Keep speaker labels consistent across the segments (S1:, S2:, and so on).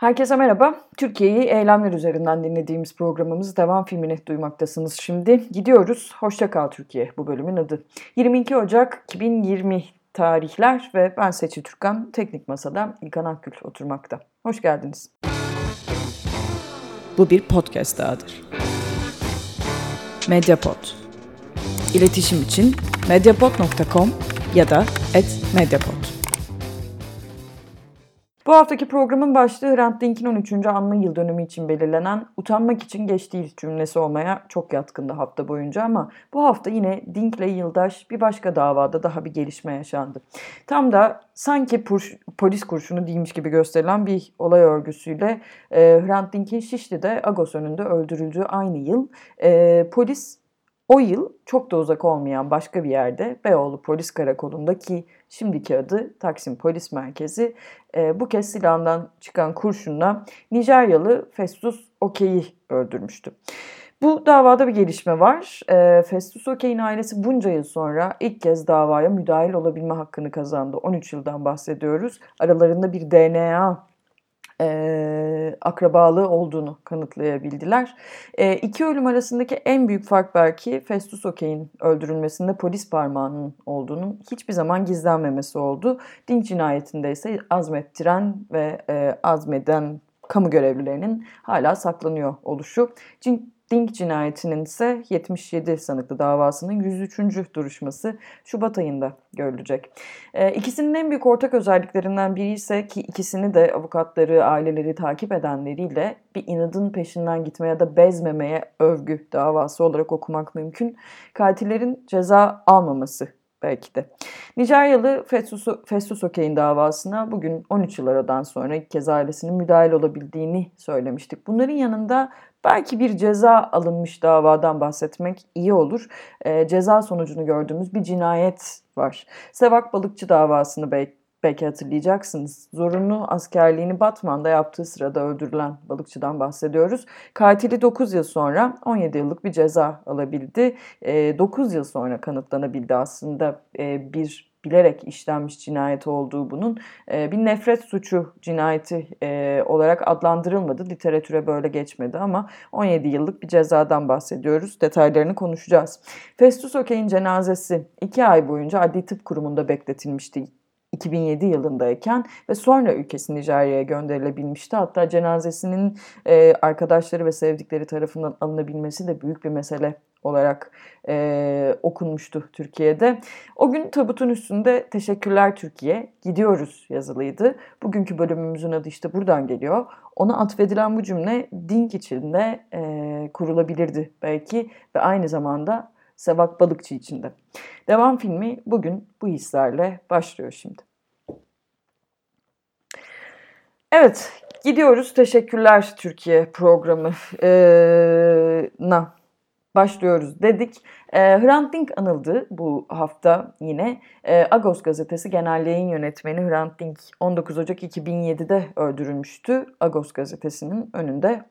S1: Herkese merhaba. Türkiye'yi eylemler üzerinden dinlediğimiz programımız devam filmini duymaktasınız şimdi. Gidiyoruz. Hoşça kal Türkiye bu bölümün adı. 22 Ocak 2020 tarihler ve ben Seçil Türkan. Teknik Masa'da İlkan Akgül oturmakta. Hoş geldiniz.
S2: Bu bir podcast dahadır. Mediapod. İletişim için mediapod.com ya da @mediapod.
S1: Bu haftaki programın başlığı Hrant Dink'in 13. anma yıl dönümü için belirlenen utanmak için geç değil cümlesi olmaya çok yatkındı hafta boyunca ama bu hafta yine Dink'le yıldaş bir başka davada daha bir gelişme yaşandı. Tam da sanki pur, polis kurşunu değilmiş gibi gösterilen bir olay örgüsüyle e, Hrant Dink'in Şişli'de Agos önünde öldürüldüğü aynı yıl e, polis o yıl çok da uzak olmayan başka bir yerde Beyoğlu Polis Karakolu'nda ki şimdiki adı Taksim Polis Merkezi e, bu kez silahından çıkan kurşunla Nijeryalı Festus Okey'i öldürmüştü. Bu davada bir gelişme var. E, Festus Okey'in ailesi bunca yıl sonra ilk kez davaya müdahil olabilme hakkını kazandı. 13 yıldan bahsediyoruz. Aralarında bir DNA e, akrabalığı olduğunu kanıtlayabildiler. E, iki ölüm arasındaki en büyük fark belki Festus Okey'in öldürülmesinde polis parmağının olduğunun hiçbir zaman gizlenmemesi oldu. Dink cinayetinde ise azmettiren ve e, azmeden kamu görevlilerinin hala saklanıyor oluşu. Cin Dink cinayetinin ise 77 sanıklı davasının 103. duruşması Şubat ayında görülecek. E, ikisinin en büyük ortak özelliklerinden biri ise ki ikisini de avukatları, aileleri takip edenleriyle bir inadın peşinden gitme ya da bezmemeye övgü davası olarak okumak mümkün. Katillerin ceza almaması belki de. Nijeryalı Festus, Festus Okey'in davasına bugün 13 yıl aradan sonra ilk kez ailesinin müdahil olabildiğini söylemiştik. Bunların yanında belki bir ceza alınmış davadan bahsetmek iyi olur. E, ceza sonucunu gördüğümüz bir cinayet var. Sevak Balıkçı davasını belki belki hatırlayacaksınız. Zorunlu askerliğini Batman'da yaptığı sırada öldürülen balıkçıdan bahsediyoruz. Katili 9 yıl sonra 17 yıllık bir ceza alabildi. E, 9 yıl sonra kanıtlanabildi aslında e, bir bilerek işlenmiş cinayet olduğu bunun e, bir nefret suçu cinayeti e, olarak adlandırılmadı. Literatüre böyle geçmedi ama 17 yıllık bir cezadan bahsediyoruz. Detaylarını konuşacağız. Festus Okey'in cenazesi 2 ay boyunca Adli Tıp Kurumu'nda bekletilmişti 2007 yılındayken ve sonra ülkesi Nijerya'ya gönderilebilmişti. Hatta cenazesinin e, arkadaşları ve sevdikleri tarafından alınabilmesi de büyük bir mesele olarak e, okunmuştu Türkiye'de. O gün tabutun üstünde teşekkürler Türkiye gidiyoruz yazılıydı. Bugünkü bölümümüzün adı işte buradan geliyor. Ona atfedilen bu cümle Dink içinde e, kurulabilirdi belki ve aynı zamanda Sevak Balıkçı içinde. Devam filmi bugün bu hislerle başlıyor şimdi. Evet, gidiyoruz. Teşekkürler Türkiye programına başlıyoruz dedik. E, Hrant Dink anıldı bu hafta yine. E, Agos gazetesi genel yayın yönetmeni Hrant Dink 19 Ocak 2007'de öldürülmüştü. Agos gazetesinin önünde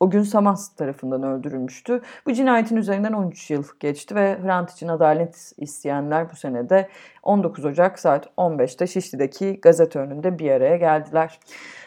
S1: o gün Samas tarafından öldürülmüştü. Bu cinayetin üzerinden 13 yıl geçti ve Hrant için adalet isteyenler bu senede 19 Ocak saat 15'te Şişli'deki gazete önünde bir araya geldiler.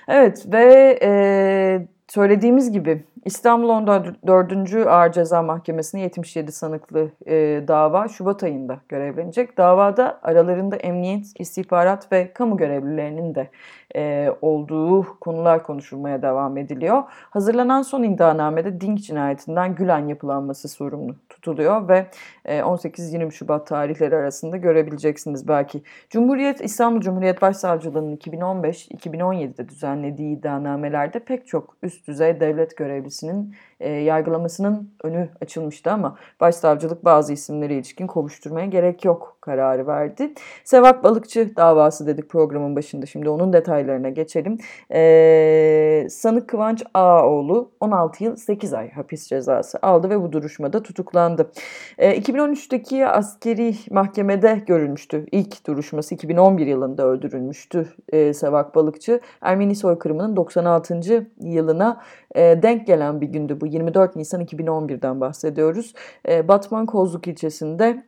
S1: Evet ve e, söylediğimiz gibi İstanbul 14. Ağır Ceza Mahkemesi'ne 77 sanıklı e, dava Şubat ayında görevlenecek. Davada aralarında emniyet, istihbarat ve kamu görevlilerinin de e, olduğu konular konuşulmaya devam ediliyor. Hazırlanan son iddianamede Dink cinayetinden Gülen yapılanması sorumlu tutuluyor ve 18-20 Şubat tarihleri arasında görebileceksiniz belki. Cumhuriyet İstanbul Cumhuriyet Başsavcılığı'nın 2015-2017'de düzenlediği iddianamelerde pek çok üst düzey devlet görevlisinin e, yargılamasının önü açılmıştı ama başsavcılık bazı isimlere ilişkin kovuşturmaya gerek yok kararı verdi. Sevak Balıkçı davası dedik programın başında. Şimdi onun detaylarına geçelim. E, sanık Kıvanç Ağaoğlu 16 yıl 8 ay hapis cezası aldı ve bu duruşmada tutuklandı. E, 2013'teki askeri mahkemede görülmüştü. İlk duruşması 2011 yılında öldürülmüştü e, Sevak Balıkçı. Ermeni soykırımının 96. yılına e, denk gelen bir gündü bu 24 Nisan 2011'den bahsediyoruz. E, Batman Kozluk ilçesinde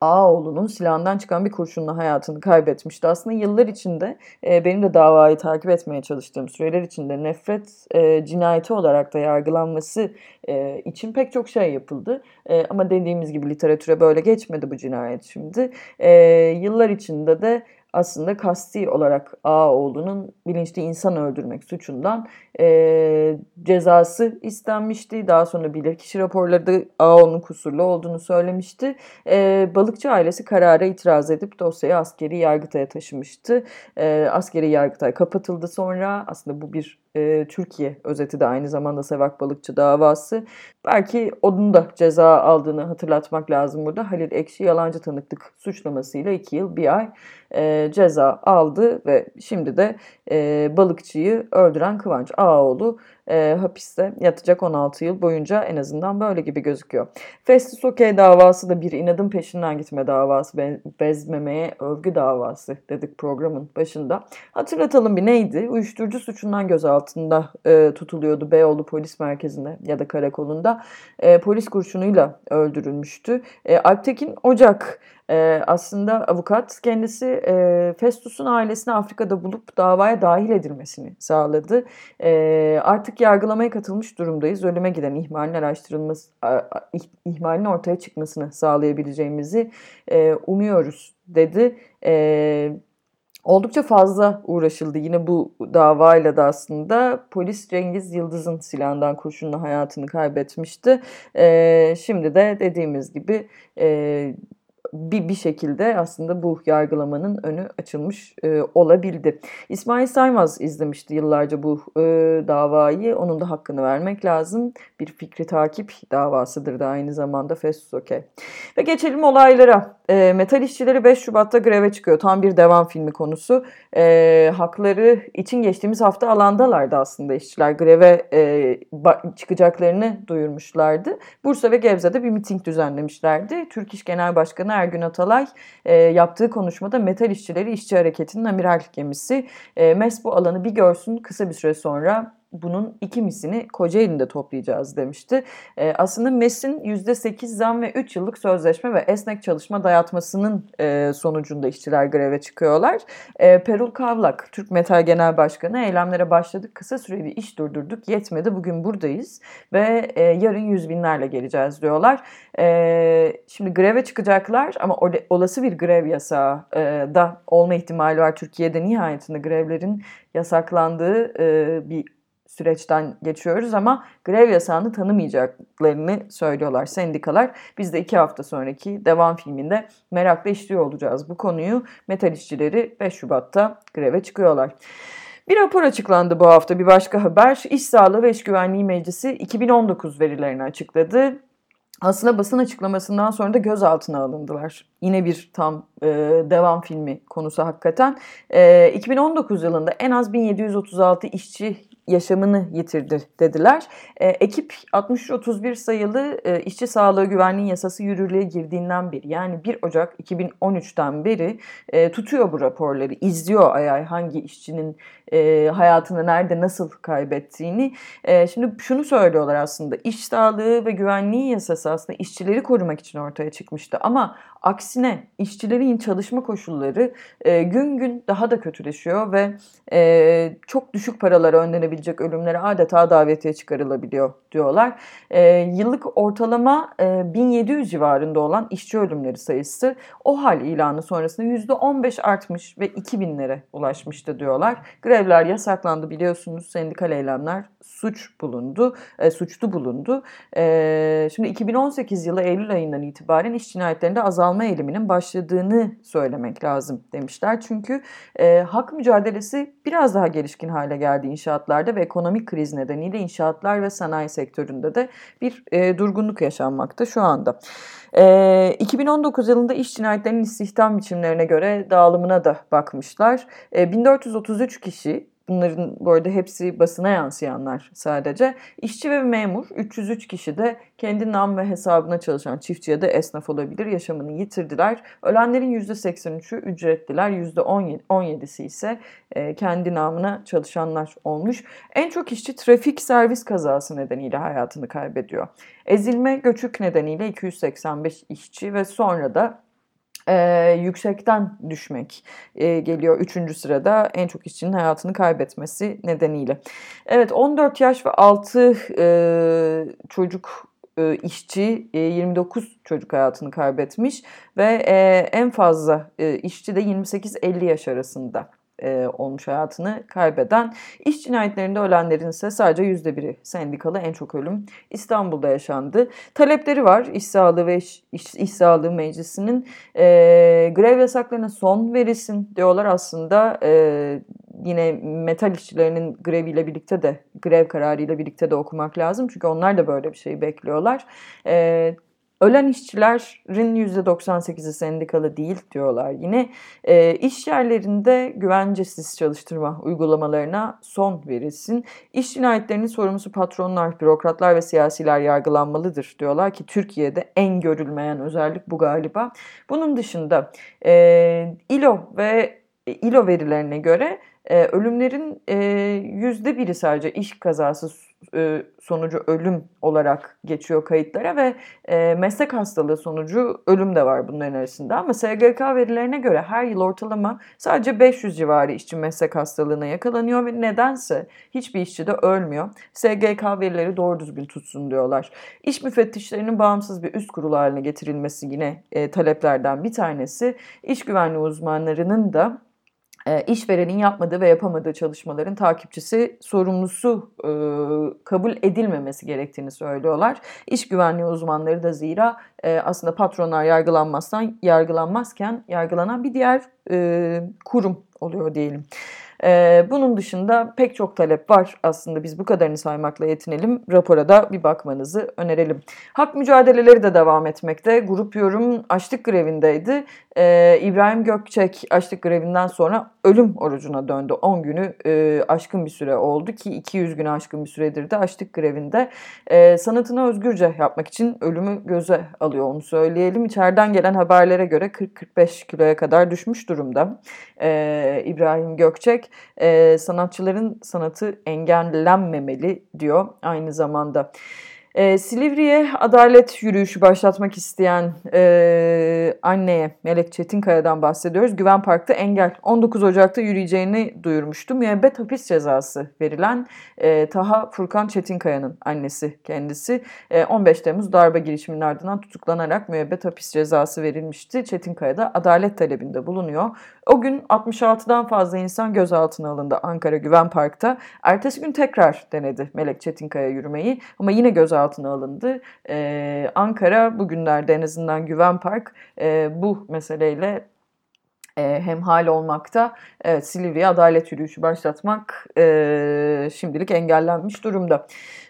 S1: Ağaoğlu'nun silahından çıkan bir kurşunla hayatını kaybetmişti. Aslında yıllar içinde e, benim de davayı takip etmeye çalıştığım süreler içinde nefret e, cinayeti olarak da yargılanması e, için pek çok şey yapıldı. E, ama dediğimiz gibi literatüre böyle geçmedi bu cinayet şimdi. E, yıllar içinde de aslında kasti olarak Ağaoğlu'nun bilinçli insan öldürmek suçundan e, cezası istenmişti. Daha sonra bilirkişi raporları da Ağaoğlu'nun kusurlu olduğunu söylemişti. E, balıkçı ailesi karara itiraz edip dosyayı askeri yargıtaya taşımıştı. E, askeri yargıtay kapatıldı sonra. Aslında bu bir e, Türkiye özeti de aynı zamanda Sevak Balıkçı davası. Belki onun da ceza aldığını hatırlatmak lazım burada. Halil Ekşi yalancı tanıklık suçlamasıyla 2 yıl 1 ay e, ceza aldı ve şimdi de e, balıkçıyı öldüren Kıvanç Ağaoğlu e, hapiste yatacak 16 yıl boyunca en azından böyle gibi gözüküyor. Festus Okey davası da bir inadın peşinden gitme davası, bezmemeye övgü davası dedik programın başında. Hatırlatalım bir neydi? Uyuşturucu suçundan gözaltında e, tutuluyordu Beyoğlu Polis Merkezi'nde ya da karakolunda. E, polis kurşunuyla öldürülmüştü. E, Alptekin Ocak e, aslında avukat kendisi e, Festus'un ailesini Afrika'da bulup davaya dahil edilmesini sağladı. E, artık yargılamaya katılmış durumdayız. Ölüme giden ihmalin araştırılması, ihmalin ortaya çıkmasını sağlayabileceğimizi e, umuyoruz dedi. E, Oldukça fazla uğraşıldı yine bu davayla da aslında. Polis Cengiz Yıldız'ın silahından kurşunla hayatını kaybetmişti. Ee, şimdi de dediğimiz gibi e, bir, bir şekilde aslında bu yargılamanın önü açılmış e, olabildi. İsmail Saymaz izlemişti yıllarca bu e, davayı. Onun da hakkını vermek lazım. Bir fikri takip davasıdır da aynı zamanda Festus Okey. Ve geçelim olaylara. E, metal işçileri 5 Şubat'ta greve çıkıyor. Tam bir devam filmi konusu. E, hakları için geçtiğimiz hafta alandalardı aslında işçiler. Greve e, çıkacaklarını duyurmuşlardı. Bursa ve Gebze'de bir miting düzenlemişlerdi. Türk İş Genel Başkanı Ergün Atalay e, yaptığı konuşmada metal işçileri işçi hareketinin amiral gemisi. E, MES alanı bir görsün kısa bir süre sonra bunun iki misini Kocaeli'nde toplayacağız demişti. E, aslında MES'in %8 zam ve 3 yıllık sözleşme ve esnek çalışma dayatmasının e, sonucunda işçiler greve çıkıyorlar. E, Perul Kavlak, Türk Metal Genel Başkanı eylemlere başladık. Kısa süreli iş durdurduk. Yetmedi. Bugün buradayız ve e, yarın yüz binlerle geleceğiz diyorlar. E, şimdi greve çıkacaklar ama olası bir grev yasağı e, da olma ihtimali var. Türkiye'de nihayetinde grevlerin yasaklandığı e, bir süreçten geçiyoruz ama grev yasağını tanımayacaklarını söylüyorlar sendikalar. Biz de iki hafta sonraki devam filminde merakla işliyor olacağız bu konuyu. Metal işçileri 5 Şubat'ta greve çıkıyorlar. Bir rapor açıklandı bu hafta bir başka haber. İş Sağlığı ve İş Güvenliği Meclisi 2019 verilerini açıkladı. Aslında basın açıklamasından sonra da gözaltına alındılar. Yine bir tam e, devam filmi konusu hakikaten. E, 2019 yılında en az 1736 işçi yaşamını yitirdi dediler. E, ekip 6331 sayılı e, işçi sağlığı güvenliği yasası yürürlüğe girdiğinden beri yani 1 Ocak 2013'ten beri e, tutuyor bu raporları, izliyor ay ay hangi işçinin e, hayatını nerede nasıl kaybettiğini. E, şimdi şunu söylüyorlar aslında iş sağlığı ve güvenliği yasası aslında işçileri korumak için ortaya çıkmıştı ama aksine işçilerin çalışma koşulları e, gün gün daha da kötüleşiyor ve e, çok düşük paralara önlenebilecek ölümlere adeta davetiye çıkarılabiliyor diyorlar. E, yıllık ortalama e, 1700 civarında olan işçi ölümleri sayısı o hal ilanı sonrasında %15 artmış ve 2000'lere ulaşmıştı diyorlar. Grevler yasaklandı biliyorsunuz sendikal eylemler suç bulundu, e, suçlu bulundu. E, şimdi 2018 yılı Eylül ayından itibaren iş cinayetlerinde azalma eğiliminin başladığını söylemek lazım demişler. Çünkü e, hak mücadelesi biraz daha gelişkin hale geldi inşaatlarda ve ekonomik kriz nedeniyle inşaatlar ve sanayi sektöründe de bir e, durgunluk yaşanmakta şu anda. E, 2019 yılında iş cinayetlerinin istihdam biçimlerine göre dağılımına da bakmışlar. E, 1433 kişi Bunların bu arada hepsi basına yansıyanlar sadece. İşçi ve memur 303 kişi de kendi nam ve hesabına çalışan çiftçi ya da esnaf olabilir. Yaşamını yitirdiler. Ölenlerin %83'ü ücretliler, %17'si ise e, kendi namına çalışanlar olmuş. En çok işçi trafik servis kazası nedeniyle hayatını kaybediyor. Ezilme göçük nedeniyle 285 işçi ve sonra da e, yüksekten düşmek e, geliyor 3. sırada en çok işçinin hayatını kaybetmesi nedeniyle. Evet 14 yaş ve 6 e, çocuk e, işçi e, 29 çocuk hayatını kaybetmiş ve e, en fazla e, işçi de 28-50 yaş arasında e, olmuş hayatını kaybeden. İş cinayetlerinde ölenlerin ise sadece yüzde biri sendikalı en çok ölüm İstanbul'da yaşandı. Talepleri var İş Sağlığı ve İş, İş, İş Sağlığı Meclisi'nin e, grev yasaklarına son verilsin diyorlar aslında. E, yine metal işçilerinin greviyle birlikte de grev kararıyla birlikte de okumak lazım. Çünkü onlar da böyle bir şeyi bekliyorlar. E, Ölen işçilerin %98'i sendikalı değil diyorlar. Yine e, iş yerlerinde güvencesiz çalıştırma uygulamalarına son verilsin. İş cinayetlerinin sorumlusu patronlar, bürokratlar ve siyasiler yargılanmalıdır diyorlar ki Türkiye'de en görülmeyen özellik bu galiba. Bunun dışında e, İLO ve e, İLO verilerine göre e, ölümlerin e, yüzde biri sadece iş kazası e, sonucu ölüm olarak geçiyor kayıtlara ve e, meslek hastalığı sonucu ölüm de var bunların arasında. Ama SGK verilerine göre her yıl ortalama sadece 500 civarı işçi meslek hastalığına yakalanıyor ve nedense hiçbir işçi de ölmüyor. SGK verileri doğru düzgün tutsun diyorlar. İş müfettişlerinin bağımsız bir üst kurulu haline getirilmesi yine e, taleplerden bir tanesi. İş güvenliği uzmanlarının da işverenin yapmadığı ve yapamadığı çalışmaların takipçisi, sorumlusu e, kabul edilmemesi gerektiğini söylüyorlar. İş güvenliği uzmanları da zira e, aslında patronlar yargılanmazsan yargılanmazken yargılanan bir diğer e, kurum oluyor diyelim. Ee, bunun dışında pek çok talep var aslında biz bu kadarını saymakla yetinelim. Rapora da bir bakmanızı önerelim. Hak mücadeleleri de devam etmekte. Grup Yorum açlık grevindeydi. Ee, İbrahim Gökçek açlık grevinden sonra ölüm orucuna döndü. 10 günü e, aşkın bir süre oldu ki 200 güne aşkın bir süredir de açlık grevinde. E, sanatını özgürce yapmak için ölümü göze alıyor onu söyleyelim. İçeriden gelen haberlere göre 40-45 kiloya kadar düşmüş durumda e, İbrahim Gökçek. E, sanatçıların sanatı engellenmemeli diyor aynı zamanda. E, Silivri'ye adalet yürüyüşü başlatmak isteyen e, anneye Melek Çetinkaya'dan bahsediyoruz. Güven Park'ta engel 19 Ocak'ta yürüyeceğini duyurmuştu. Müebbet hapis cezası verilen e, Taha Furkan Çetinkaya'nın annesi kendisi. E, 15 Temmuz darbe girişiminin ardından tutuklanarak müebbet hapis cezası verilmişti. Çetinkaya da adalet talebinde bulunuyor. O gün 66'dan fazla insan gözaltına alındı Ankara Güven Park'ta. Ertesi gün tekrar denedi Melek Çetinkaya yürümeyi ama yine gözaltına alındı. Ee, Ankara bugünlerde en azından Güven Park e, bu meseleyle e, hemhal olmakta. Evet, Silivri'ye adalet yürüyüşü başlatmak e, şimdilik engellenmiş durumda.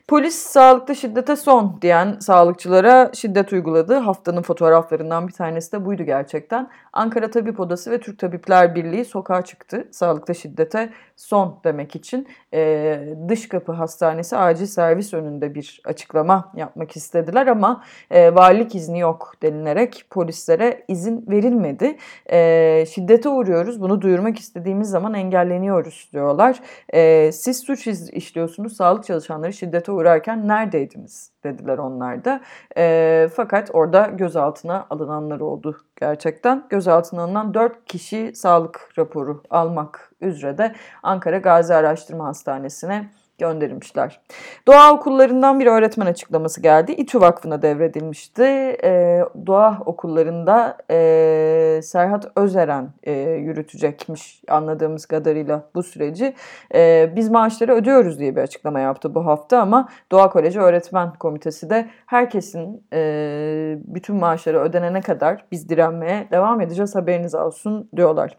S1: Polis sağlıkta şiddete son diyen sağlıkçılara şiddet uyguladı. Haftanın fotoğraflarından bir tanesi de buydu gerçekten. Ankara Tabip Odası ve Türk Tabipler Birliği sokağa çıktı. Sağlıkta şiddete son demek için e, dış kapı hastanesi acil servis önünde bir açıklama yapmak istediler ama e, valilik izni yok denilerek polislere izin verilmedi. E, şiddete uğruyoruz bunu duyurmak istediğimiz zaman engelleniyoruz diyorlar. E, siz suç işliyorsunuz sağlık çalışanları şiddete uğrarken neredeydiniz dediler onlar da. E, fakat orada gözaltına alınanlar oldu gerçekten. Gözaltına alınan 4 kişi sağlık raporu almak üzere de Ankara Gazi Araştırma Hastanesi'ne gönderilmişler. Doğa okullarından bir öğretmen açıklaması geldi. İTÜ Vakfı'na devredilmişti. E, doğa okullarında e, Serhat Özeren e, yürütecekmiş anladığımız kadarıyla bu süreci. E, biz maaşları ödüyoruz diye bir açıklama yaptı bu hafta ama Doğa Koleji Öğretmen Komitesi de herkesin e, bütün maaşları ödenene kadar biz direnmeye devam edeceğiz haberiniz olsun diyorlar.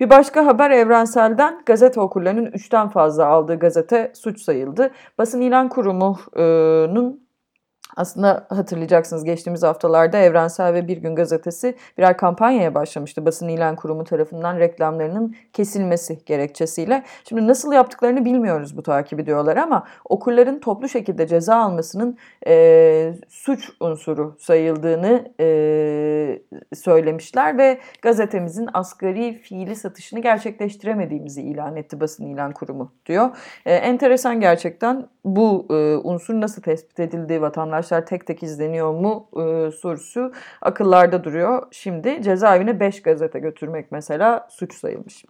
S1: Bir başka haber Evrensel'den gazete okurlarının 3'ten fazla aldığı gazete suç sayıldı. Basın İlan Kurumu'nun aslında hatırlayacaksınız geçtiğimiz haftalarda Evrensel ve Bir Gün Gazetesi birer kampanyaya başlamıştı basın ilan kurumu tarafından reklamlarının kesilmesi gerekçesiyle. Şimdi nasıl yaptıklarını bilmiyoruz bu takip ediyorlar ama okurların toplu şekilde ceza almasının e, suç unsuru sayıldığını e, söylemişler ve gazetemizin asgari fiili satışını gerçekleştiremediğimizi ilan etti basın ilan kurumu diyor. E, enteresan gerçekten bu e, unsur nasıl tespit edildi, vatandaşlar tek tek izleniyor mu e, sorusu akıllarda duruyor. Şimdi cezaevine 5 gazete götürmek mesela suç sayılmış.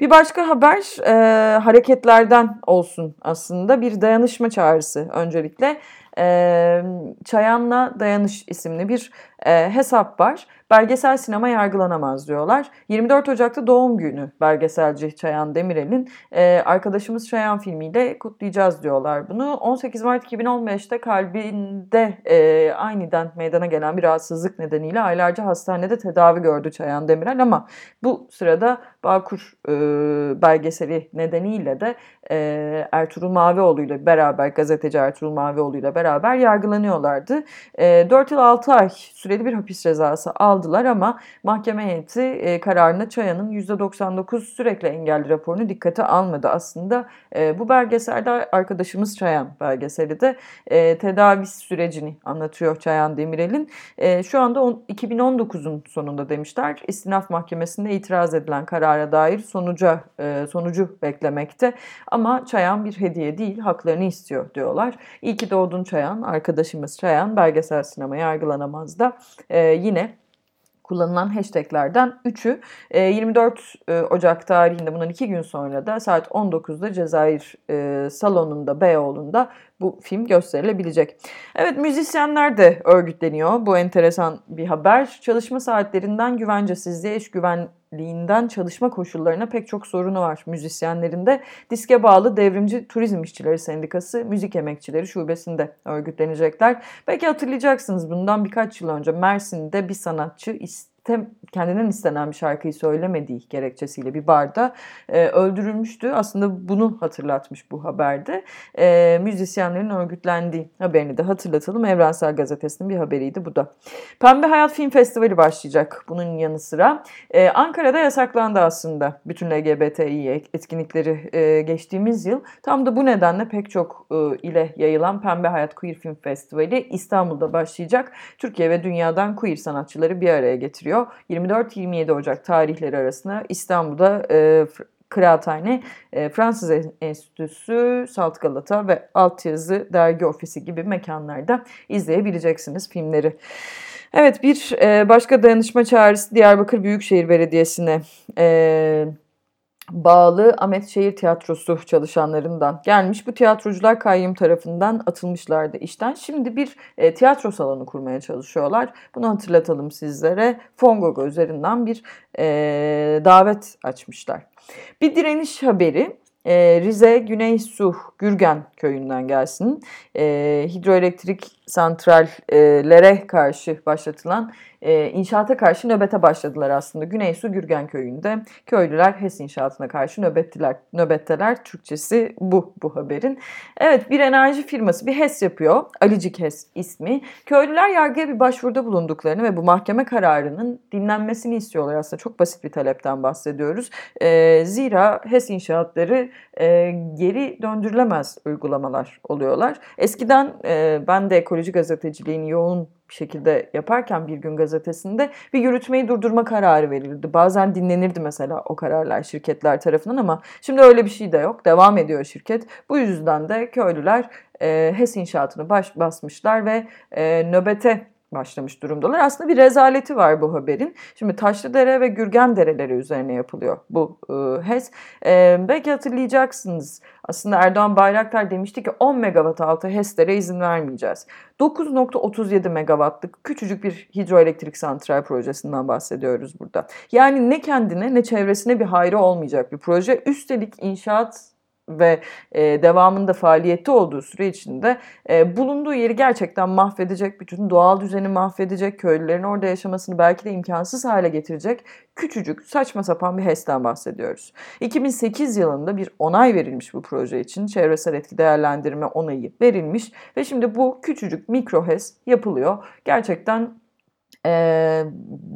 S1: Bir başka haber e, hareketlerden olsun aslında bir dayanışma çağrısı öncelikle. E, Çayan'la Dayanış isimli bir e, hesap var. Belgesel sinema yargılanamaz diyorlar. 24 Ocak'ta doğum günü belgeselci Çayan Demirel'in e, arkadaşımız Çayan filmiyle kutlayacağız diyorlar bunu. 18 Mart 2015'te kalbinde e, aniden meydana gelen bir rahatsızlık nedeniyle aylarca hastanede tedavi gördü Çayan Demirel ama bu sırada Bağkur e, belgeseli nedeniyle de e, Ertuğrul Mavioğlu ile beraber gazeteci Ertuğrul Mavioğlu ile beraber yargılanıyorlardı. E, 4 yıl 6 ay süreli bir hapis cezası aldılar ama mahkeme heyeti e, kararını Çayan'ın %99 sürekli engelli raporunu dikkate almadı. Aslında e, bu belgeselde arkadaşımız Çayan belgeseli de e, tedavi sürecini anlatıyor Çayan Demirel'in. E, şu anda 2019'un sonunda demişler. İstinaf Mahkemesi'nde itiraz edilen karara dair sonuca e, sonucu beklemekte. Ama Çayan bir hediye değil, haklarını istiyor diyorlar. İyi ki doğdun Çayan, arkadaşımız Çayan belgesel sinema yargılanamaz da e, yine kullanılan hashtaglerden 3'ü 24 e, Ocak tarihinde bundan 2 gün sonra da saat 19'da Cezayir e, salonunda Beyoğlu'nda bu film gösterilebilecek. Evet müzisyenler de örgütleniyor. Bu enteresan bir haber. Çalışma saatlerinden güvencesizliğe, iş güvenliğinden çalışma koşullarına pek çok sorunu var müzisyenlerinde. Diske bağlı Devrimci Turizm İşçileri Sendikası Müzik Emekçileri Şubesi'nde örgütlenecekler. Belki hatırlayacaksınız bundan birkaç yıl önce Mersin'de bir sanatçı istem kendinden istenen bir şarkıyı söylemediği gerekçesiyle bir barda e, öldürülmüştü. Aslında bunu hatırlatmış bu haberde. E, müzisyenlerin örgütlendiği haberini de hatırlatalım. Evrensel Gazetesi'nin bir haberiydi bu da. Pembe Hayat Film Festivali başlayacak bunun yanı sıra. E, Ankara'da yasaklandı aslında bütün LGBTİ etkinlikleri e, geçtiğimiz yıl. Tam da bu nedenle pek çok e, ile yayılan Pembe Hayat Queer Film Festivali İstanbul'da başlayacak. Türkiye ve dünyadan queer sanatçıları bir araya getiriyor. 24-27 Ocak tarihleri arasında İstanbul'da e, Kıraathane, e, Fransız Enstitüsü, Salt Galata ve Altyazı Dergi Ofisi gibi mekanlarda izleyebileceksiniz filmleri. Evet bir e, başka dayanışma çağrısı Diyarbakır Büyükşehir Belediyesi'ne e, bağlı Ahmet Şehir Tiyatrosu çalışanlarından gelmiş. Bu tiyatrocular kayyum tarafından atılmışlardı işten. Şimdi bir e, tiyatro salonu kurmaya çalışıyorlar. Bunu hatırlatalım sizlere. Fongogo üzerinden bir e, davet açmışlar. Bir direniş haberi e, Rize Güney Su Gürgen köyünden gelsin. E, hidroelektrik santrallere karşı başlatılan e, inşaata karşı nöbete başladılar aslında. Güneysu Gürgen köyünde köylüler HES inşaatına karşı nöbettiler. Nöbetteler Türkçesi bu bu haberin. Evet bir enerji firması bir HES yapıyor. Alicik HES ismi. Köylüler yargıya bir başvuruda bulunduklarını ve bu mahkeme kararının dinlenmesini istiyorlar. Aslında çok basit bir talepten bahsediyoruz. E, zira HES inşaatları e, geri döndürülemez uygulamalar oluyorlar. Eskiden e, ben de ekoloji gazeteciliğini yoğun şekilde yaparken bir gün gazetesinde bir yürütmeyi durdurma kararı verildi. Bazen dinlenirdi mesela o kararlar şirketler tarafından ama şimdi öyle bir şey de yok. Devam ediyor şirket. Bu yüzden de köylüler e, HES inşaatını baş basmışlar ve e, nöbete başlamış durumdalar. Aslında bir rezaleti var bu haberin. Şimdi Taşlıdere ve Gürgen dereleri üzerine yapılıyor bu e, HES. E, belki hatırlayacaksınız. Aslında Erdoğan Bayraktar demişti ki 10 megawatt altı HES'lere izin vermeyeceğiz. 9.37 megawattlık küçücük bir hidroelektrik santral projesinden bahsediyoruz burada. Yani ne kendine ne çevresine bir hayrı olmayacak bir proje. Üstelik inşaat ve e, devamında faaliyette olduğu süre içinde e, bulunduğu yeri gerçekten mahvedecek, bütün doğal düzeni mahvedecek, köylülerin orada yaşamasını belki de imkansız hale getirecek küçücük saçma sapan bir HES'ten bahsediyoruz. 2008 yılında bir onay verilmiş bu proje için çevresel etki değerlendirme onayı verilmiş ve şimdi bu küçücük mikro HES yapılıyor. Gerçekten ee,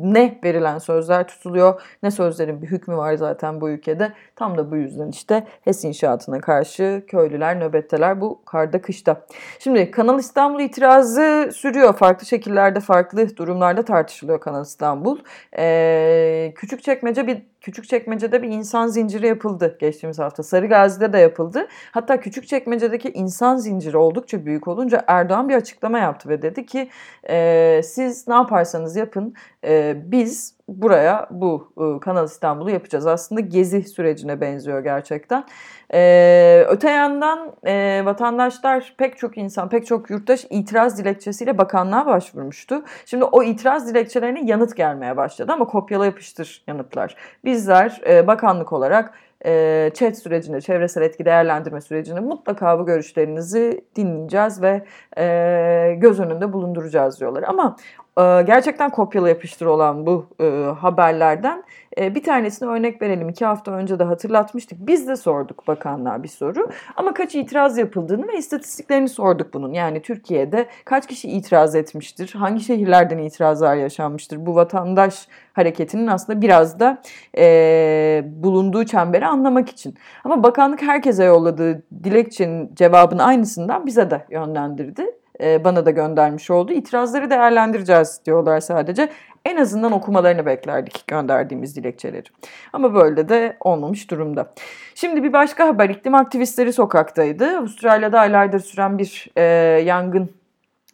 S1: ne verilen sözler tutuluyor ne sözlerin bir hükmü var zaten bu ülkede. Tam da bu yüzden işte HES inşaatına karşı köylüler nöbetteler bu karda kışta. Şimdi Kanal İstanbul itirazı sürüyor. Farklı şekillerde farklı durumlarda tartışılıyor Kanal İstanbul. Ee, çekmece bir Küçükçekmece'de bir insan zinciri yapıldı geçtiğimiz hafta. Sarıgazi'de de yapıldı. Hatta Küçükçekmece'deki insan zinciri oldukça büyük olunca Erdoğan bir açıklama yaptı ve dedi ki e, siz ne yaparsanız yapın e, biz buraya bu e, Kanal İstanbul'u yapacağız. Aslında gezi sürecine benziyor gerçekten. Ee, öte yandan e, vatandaşlar pek çok insan, pek çok yurttaş itiraz dilekçesiyle bakanlığa başvurmuştu. Şimdi o itiraz dilekçelerine yanıt gelmeye başladı ama kopyala yapıştır yanıtlar. Bizler e, bakanlık olarak e, chat sürecinde, çevresel etki değerlendirme sürecinde mutlaka bu görüşlerinizi dinleyeceğiz ve e, göz önünde bulunduracağız diyorlar. Ama e, gerçekten kopyala yapıştır olan bu e, haberlerden e, bir tanesini örnek verelim. İki hafta önce de hatırlatmıştık. Biz de sorduk bakanlığa bir soru. Ama kaç itiraz yapıldığını ve istatistiklerini sorduk bunun. Yani Türkiye'de kaç kişi itiraz etmiştir? Hangi şehirlerden itirazlar yaşanmıştır? Bu vatandaş hareketinin aslında biraz da e, bulunduğu çemberi anlamak için. Ama bakanlık herkese yolladığı dilekçenin cevabını aynısından bize de yönlendirdi bana da göndermiş oldu. İtirazları değerlendireceğiz diyorlar sadece. En azından okumalarını beklerdik gönderdiğimiz dilekçeleri. Ama böyle de olmamış durumda. Şimdi bir başka haber. İklim aktivistleri sokaktaydı. Avustralya'da aylardır süren bir e, yangın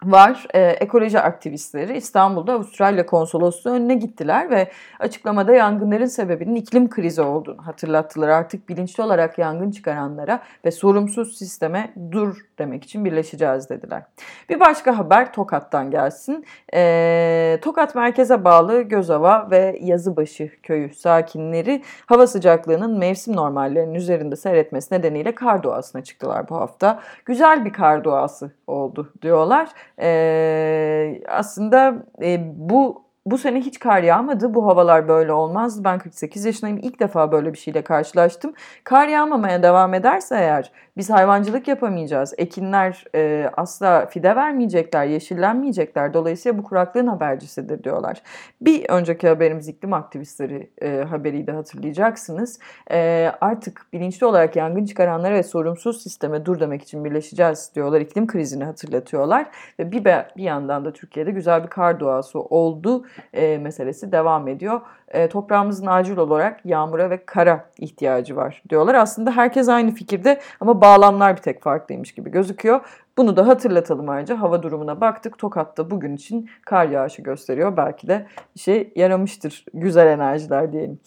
S1: var. E, ekoloji aktivistleri İstanbul'da Avustralya konsolosluğu önüne gittiler ve açıklamada yangınların sebebinin iklim krizi olduğunu hatırlattılar. Artık bilinçli olarak yangın çıkaranlara ve sorumsuz sisteme dur demek için birleşeceğiz dediler. Bir başka haber Tokat'tan gelsin. E, Tokat merkeze bağlı Gözova ve Yazıbaşı köyü sakinleri hava sıcaklığının mevsim normallerinin üzerinde seyretmesi nedeniyle kar doğasına çıktılar bu hafta. Güzel bir kar doğası oldu diyorlar. E, aslında e, bu bu sene hiç kar yağmadı. Bu havalar böyle olmaz. Ben 48 yaşındayım. İlk defa böyle bir şeyle karşılaştım. Kar yağmamaya devam ederse eğer biz hayvancılık yapamayacağız. Ekinler e, asla fide vermeyecekler, yeşillenmeyecekler. Dolayısıyla bu kuraklığın habercisidir diyorlar. Bir önceki haberimiz iklim aktivistleri e, haberiydi hatırlayacaksınız. E, artık bilinçli olarak yangın çıkaranlara ve sorumsuz sisteme dur demek için birleşeceğiz diyorlar. İklim krizini hatırlatıyorlar. Ve bir, bir yandan da Türkiye'de güzel bir kar doğası oldu e, meselesi devam ediyor. E, toprağımızın acil olarak yağmura ve kara ihtiyacı var diyorlar. Aslında herkes aynı fikirde ama bağlamlar bir tek farklıymış gibi gözüküyor. Bunu da hatırlatalım ayrıca. Hava durumuna baktık. Tokat'ta bugün için kar yağışı gösteriyor. Belki de işe yaramıştır. Güzel enerjiler diyelim.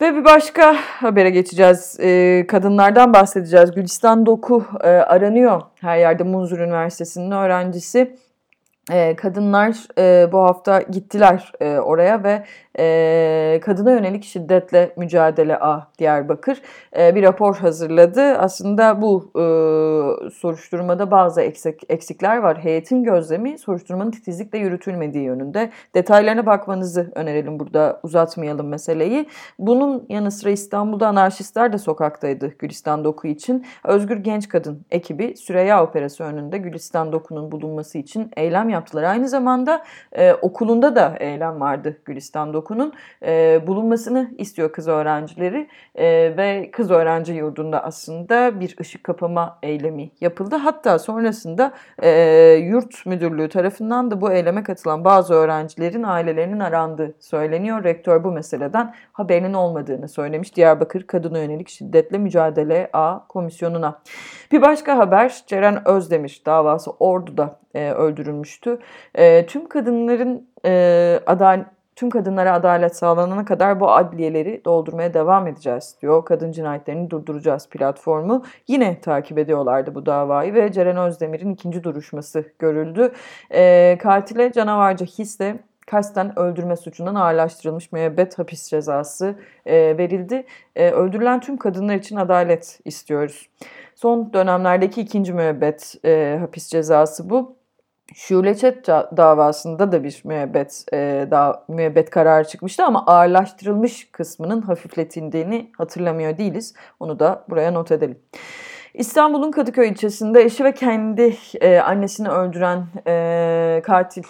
S1: Ve bir başka habere geçeceğiz. Ee, kadınlardan bahsedeceğiz. Gülistan Doku e, aranıyor. Her yerde Munzur Üniversitesi'nin öğrencisi. E, kadınlar e, bu hafta gittiler e, oraya ve kadına yönelik şiddetle mücadele A Diyarbakır bir rapor hazırladı. Aslında bu e, soruşturmada bazı eksik, eksikler var. Heyetin gözlemi soruşturmanın titizlikle yürütülmediği yönünde. Detaylarına bakmanızı önerelim burada uzatmayalım meseleyi. Bunun yanı sıra İstanbul'da anarşistler de sokaktaydı Gülistan Doku için. Özgür Genç Kadın ekibi Süreyya Operası önünde Gülistan Doku'nun bulunması için eylem yaptılar. Aynı zamanda okulunda da eylem vardı Gülistan Doku Doku'nun e, bulunmasını istiyor kız öğrencileri e, ve kız öğrenci yurdunda aslında bir ışık kapama eylemi yapıldı. Hatta sonrasında e, yurt müdürlüğü tarafından da bu eyleme katılan bazı öğrencilerin ailelerinin arandığı söyleniyor. Rektör bu meseleden haberinin olmadığını söylemiş Diyarbakır Kadına Yönelik Şiddetle Mücadele A Komisyonu'na. Bir başka haber Ceren Özdemir davası Ordu'da e, öldürülmüştü. E, tüm kadınların e, adalet tüm kadınlara adalet sağlanana kadar bu adliyeleri doldurmaya devam edeceğiz diyor. Kadın cinayetlerini durduracağız platformu. Yine takip ediyorlardı bu davayı ve Ceren Özdemir'in ikinci duruşması görüldü. E, katile canavarca hisle kasten öldürme suçundan ağırlaştırılmış müebbet hapis cezası e, verildi. E, öldürülen tüm kadınlar için adalet istiyoruz. Son dönemlerdeki ikinci müebbet e, hapis cezası bu. Şuleçet davasında da bir müebbet, e, da, müebbet kararı çıkmıştı ama ağırlaştırılmış kısmının hafifletildiğini hatırlamıyor değiliz. Onu da buraya not edelim. İstanbul'un Kadıköy ilçesinde eşi ve kendi e, annesini öldüren e, katil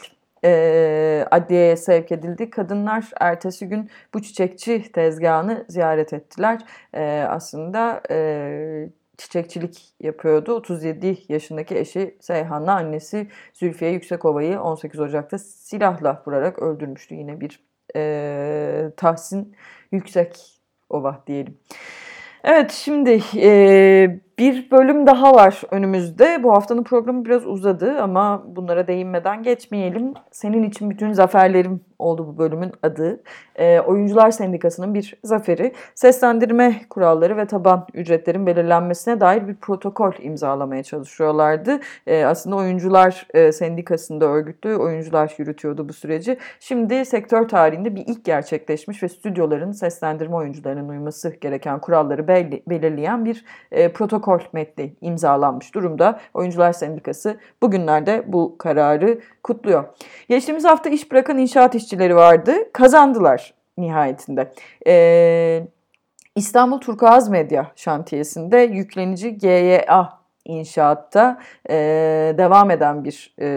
S1: e, adliyeye sevk edildi. Kadınlar ertesi gün bu çiçekçi tezgahını ziyaret ettiler. E, aslında e, çiçekçilik yapıyordu. 37 yaşındaki eşi Seyhan'la annesi Zülfiye Yüksekova'yı 18 Ocak'ta silahla vurarak öldürmüştü. Yine bir e, Tahsin Yüksek diyelim. Evet şimdi e, bir bölüm daha var önümüzde. Bu haftanın programı biraz uzadı ama bunlara değinmeden geçmeyelim. Senin için bütün zaferlerim oldu bu bölümün adı. E, Oyuncular Sendikası'nın bir zaferi. Seslendirme kuralları ve taban ücretlerin belirlenmesine dair bir protokol imzalamaya çalışıyorlardı. E, aslında Oyuncular e, Sendikası'nda örgütlü oyuncular yürütüyordu bu süreci. Şimdi sektör tarihinde bir ilk gerçekleşmiş ve stüdyoların seslendirme oyuncularının uyması gereken kuralları belirleyen bir e, protokol metni imzalanmış durumda. Oyuncular Sendikası bugünlerde bu kararı kutluyor. Geçtiğimiz hafta iş bırakan inşaat işçileri vardı. Kazandılar nihayetinde. Ee, İstanbul Turkuaz Medya şantiyesinde yüklenici GYA inşaatta e, devam eden bir e,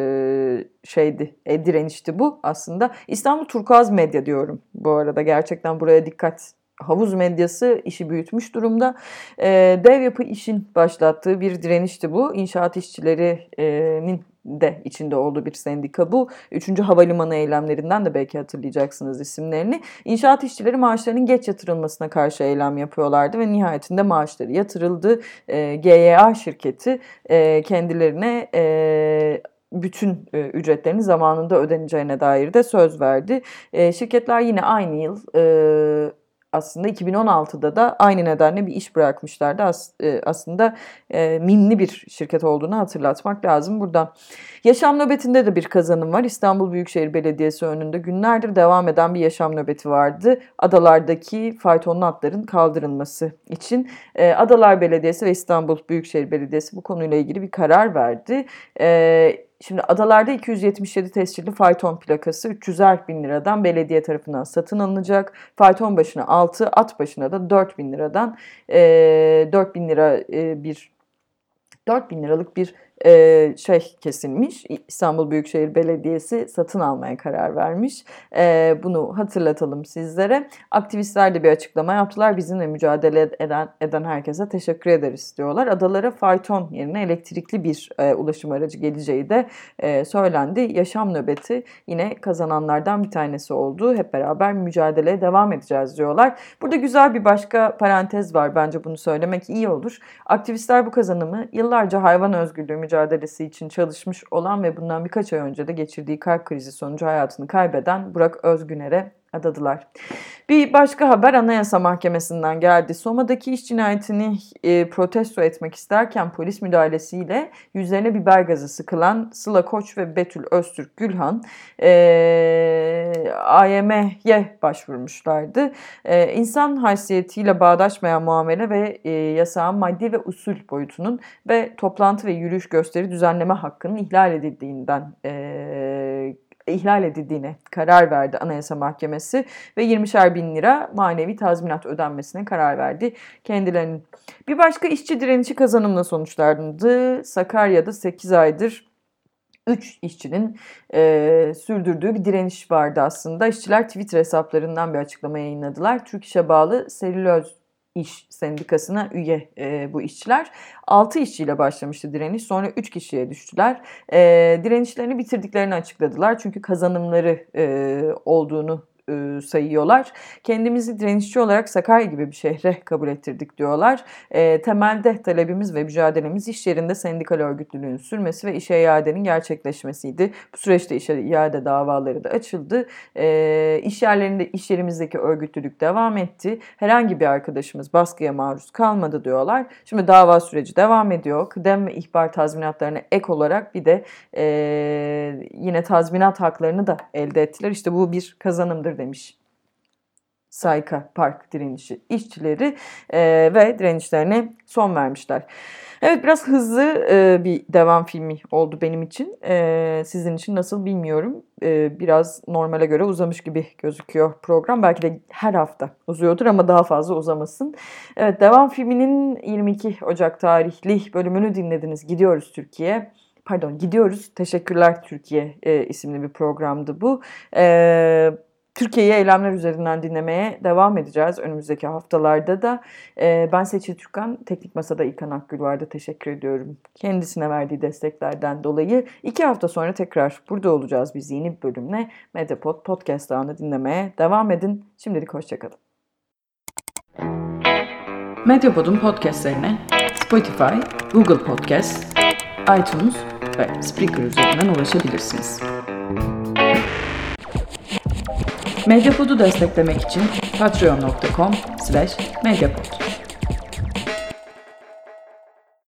S1: şeydi, e, direnişti bu aslında. İstanbul Turkuaz Medya diyorum bu arada. Gerçekten buraya dikkat havuz medyası işi büyütmüş durumda. E, dev yapı işin başlattığı bir direnişti bu. İnşaat işçilerinin de içinde olduğu bir sendika bu. Üçüncü havalimanı eylemlerinden de belki hatırlayacaksınız isimlerini. İnşaat işçileri maaşlarının geç yatırılmasına karşı eylem yapıyorlardı ve nihayetinde maaşları yatırıldı. E, GYA şirketi e, kendilerine e, bütün e, ücretlerini zamanında ödeneceğine dair de söz verdi. E, şirketler yine aynı yıl e, aslında 2016'da da aynı nedenle bir iş bırakmışlardı. As, e, aslında e, minli bir şirket olduğunu hatırlatmak lazım burada. Yaşam nöbetinde de bir kazanım var. İstanbul Büyükşehir Belediyesi önünde günlerdir devam eden bir yaşam nöbeti vardı. Adalardaki faytonlu atların kaldırılması için. E, Adalar Belediyesi ve İstanbul Büyükşehir Belediyesi bu konuyla ilgili bir karar verdi. E, Şimdi adalarda 277 tescilli fayton plakası 300'er bin liradan belediye tarafından satın alınacak. Fayton başına 6, at başına da 4 bin liradan e, 4 bin lira e, bir 4 bin liralık bir e, şey kesilmiş. İstanbul Büyükşehir Belediyesi satın almaya karar vermiş. E, bunu hatırlatalım sizlere. Aktivistler de bir açıklama yaptılar. Bizimle mücadele eden, eden herkese teşekkür ederiz diyorlar. Adalara fayton yerine elektrikli bir e, ulaşım aracı geleceği de e, söylendi. Yaşam nöbeti yine kazananlardan bir tanesi oldu. Hep beraber mücadeleye devam edeceğiz diyorlar. Burada güzel bir başka parantez var. Bence bunu söylemek iyi olur. Aktivistler bu kazanımı yıllarca hayvan özgürlüğü mücadelesi için çalışmış olan ve bundan birkaç ay önce de geçirdiği kalp krizi sonucu hayatını kaybeden Burak Özgüner'e adadılar. Bir başka haber Anayasa Mahkemesi'nden geldi. Soma'daki iş cinayetini e, protesto etmek isterken polis müdahalesiyle yüzlerine biber gazı sıkılan Sıla Koç ve Betül Öztürk Gülhan e, AYM'ye başvurmuşlardı. E, insan haysiyetiyle bağdaşmayan muamele ve e, yasağın maddi ve usul boyutunun ve toplantı ve yürüyüş gösteri düzenleme hakkının ihlal edildiğinden e, ihlal edildiğine karar verdi Anayasa Mahkemesi ve 20'şer bin lira manevi tazminat ödenmesine karar verdi kendilerinin. Bir başka işçi direnişi kazanımla sonuçlandı. Sakarya'da 8 aydır 3 işçinin e, sürdürdüğü bir direniş vardı aslında. İşçiler Twitter hesaplarından bir açıklama yayınladılar. Türk İş'e bağlı Selüloz İş Sendikası'na üye e, bu işçiler. 6 işçiyle başlamıştı direniş. Sonra 3 kişiye düştüler. E, direnişlerini bitirdiklerini açıkladılar. Çünkü kazanımları e, olduğunu e, sayıyorlar. Kendimizi direnişçi olarak Sakarya gibi bir şehre kabul ettirdik diyorlar. E, temelde talebimiz ve mücadelemiz iş yerinde sendikal örgütlülüğün sürmesi ve işe iadenin gerçekleşmesiydi. Bu süreçte işe iade davaları da açıldı. E, iş yerlerinde, iş yerimizdeki örgütlülük devam etti. Herhangi bir arkadaşımız baskıya maruz kalmadı diyorlar. Şimdi dava süreci devam ediyor. Kıdem ve ihbar tazminatlarına ek olarak bir de e, yine tazminat haklarını da elde ettiler. İşte bu bir kazanımdır demiş. Sayka Park direnişi işçileri e, ve direnişlerine son vermişler. Evet biraz hızlı e, bir devam filmi oldu benim için. E, sizin için nasıl bilmiyorum. E, biraz normale göre uzamış gibi gözüküyor program. Belki de her hafta uzuyordur ama daha fazla uzamasın. Evet devam filminin 22 Ocak tarihli bölümünü dinlediniz. Gidiyoruz Türkiye. Pardon gidiyoruz. Teşekkürler Türkiye e, isimli bir programdı bu. Evet Türkiye'yi eylemler üzerinden dinlemeye devam edeceğiz önümüzdeki haftalarda da. Ee, ben Seçil Türkan, Teknik Masa'da İlkan Akgül vardı. Teşekkür ediyorum kendisine verdiği desteklerden dolayı. iki hafta sonra tekrar burada olacağız biz yeni bir bölümle. Medyapod Podcast ağını dinlemeye devam edin. Şimdilik hoşçakalın.
S2: Medyapod'un podcastlerine Spotify, Google Podcast, iTunes ve Spreaker üzerinden ulaşabilirsiniz. Medyapod'u desteklemek için patreon.com slash medyapod.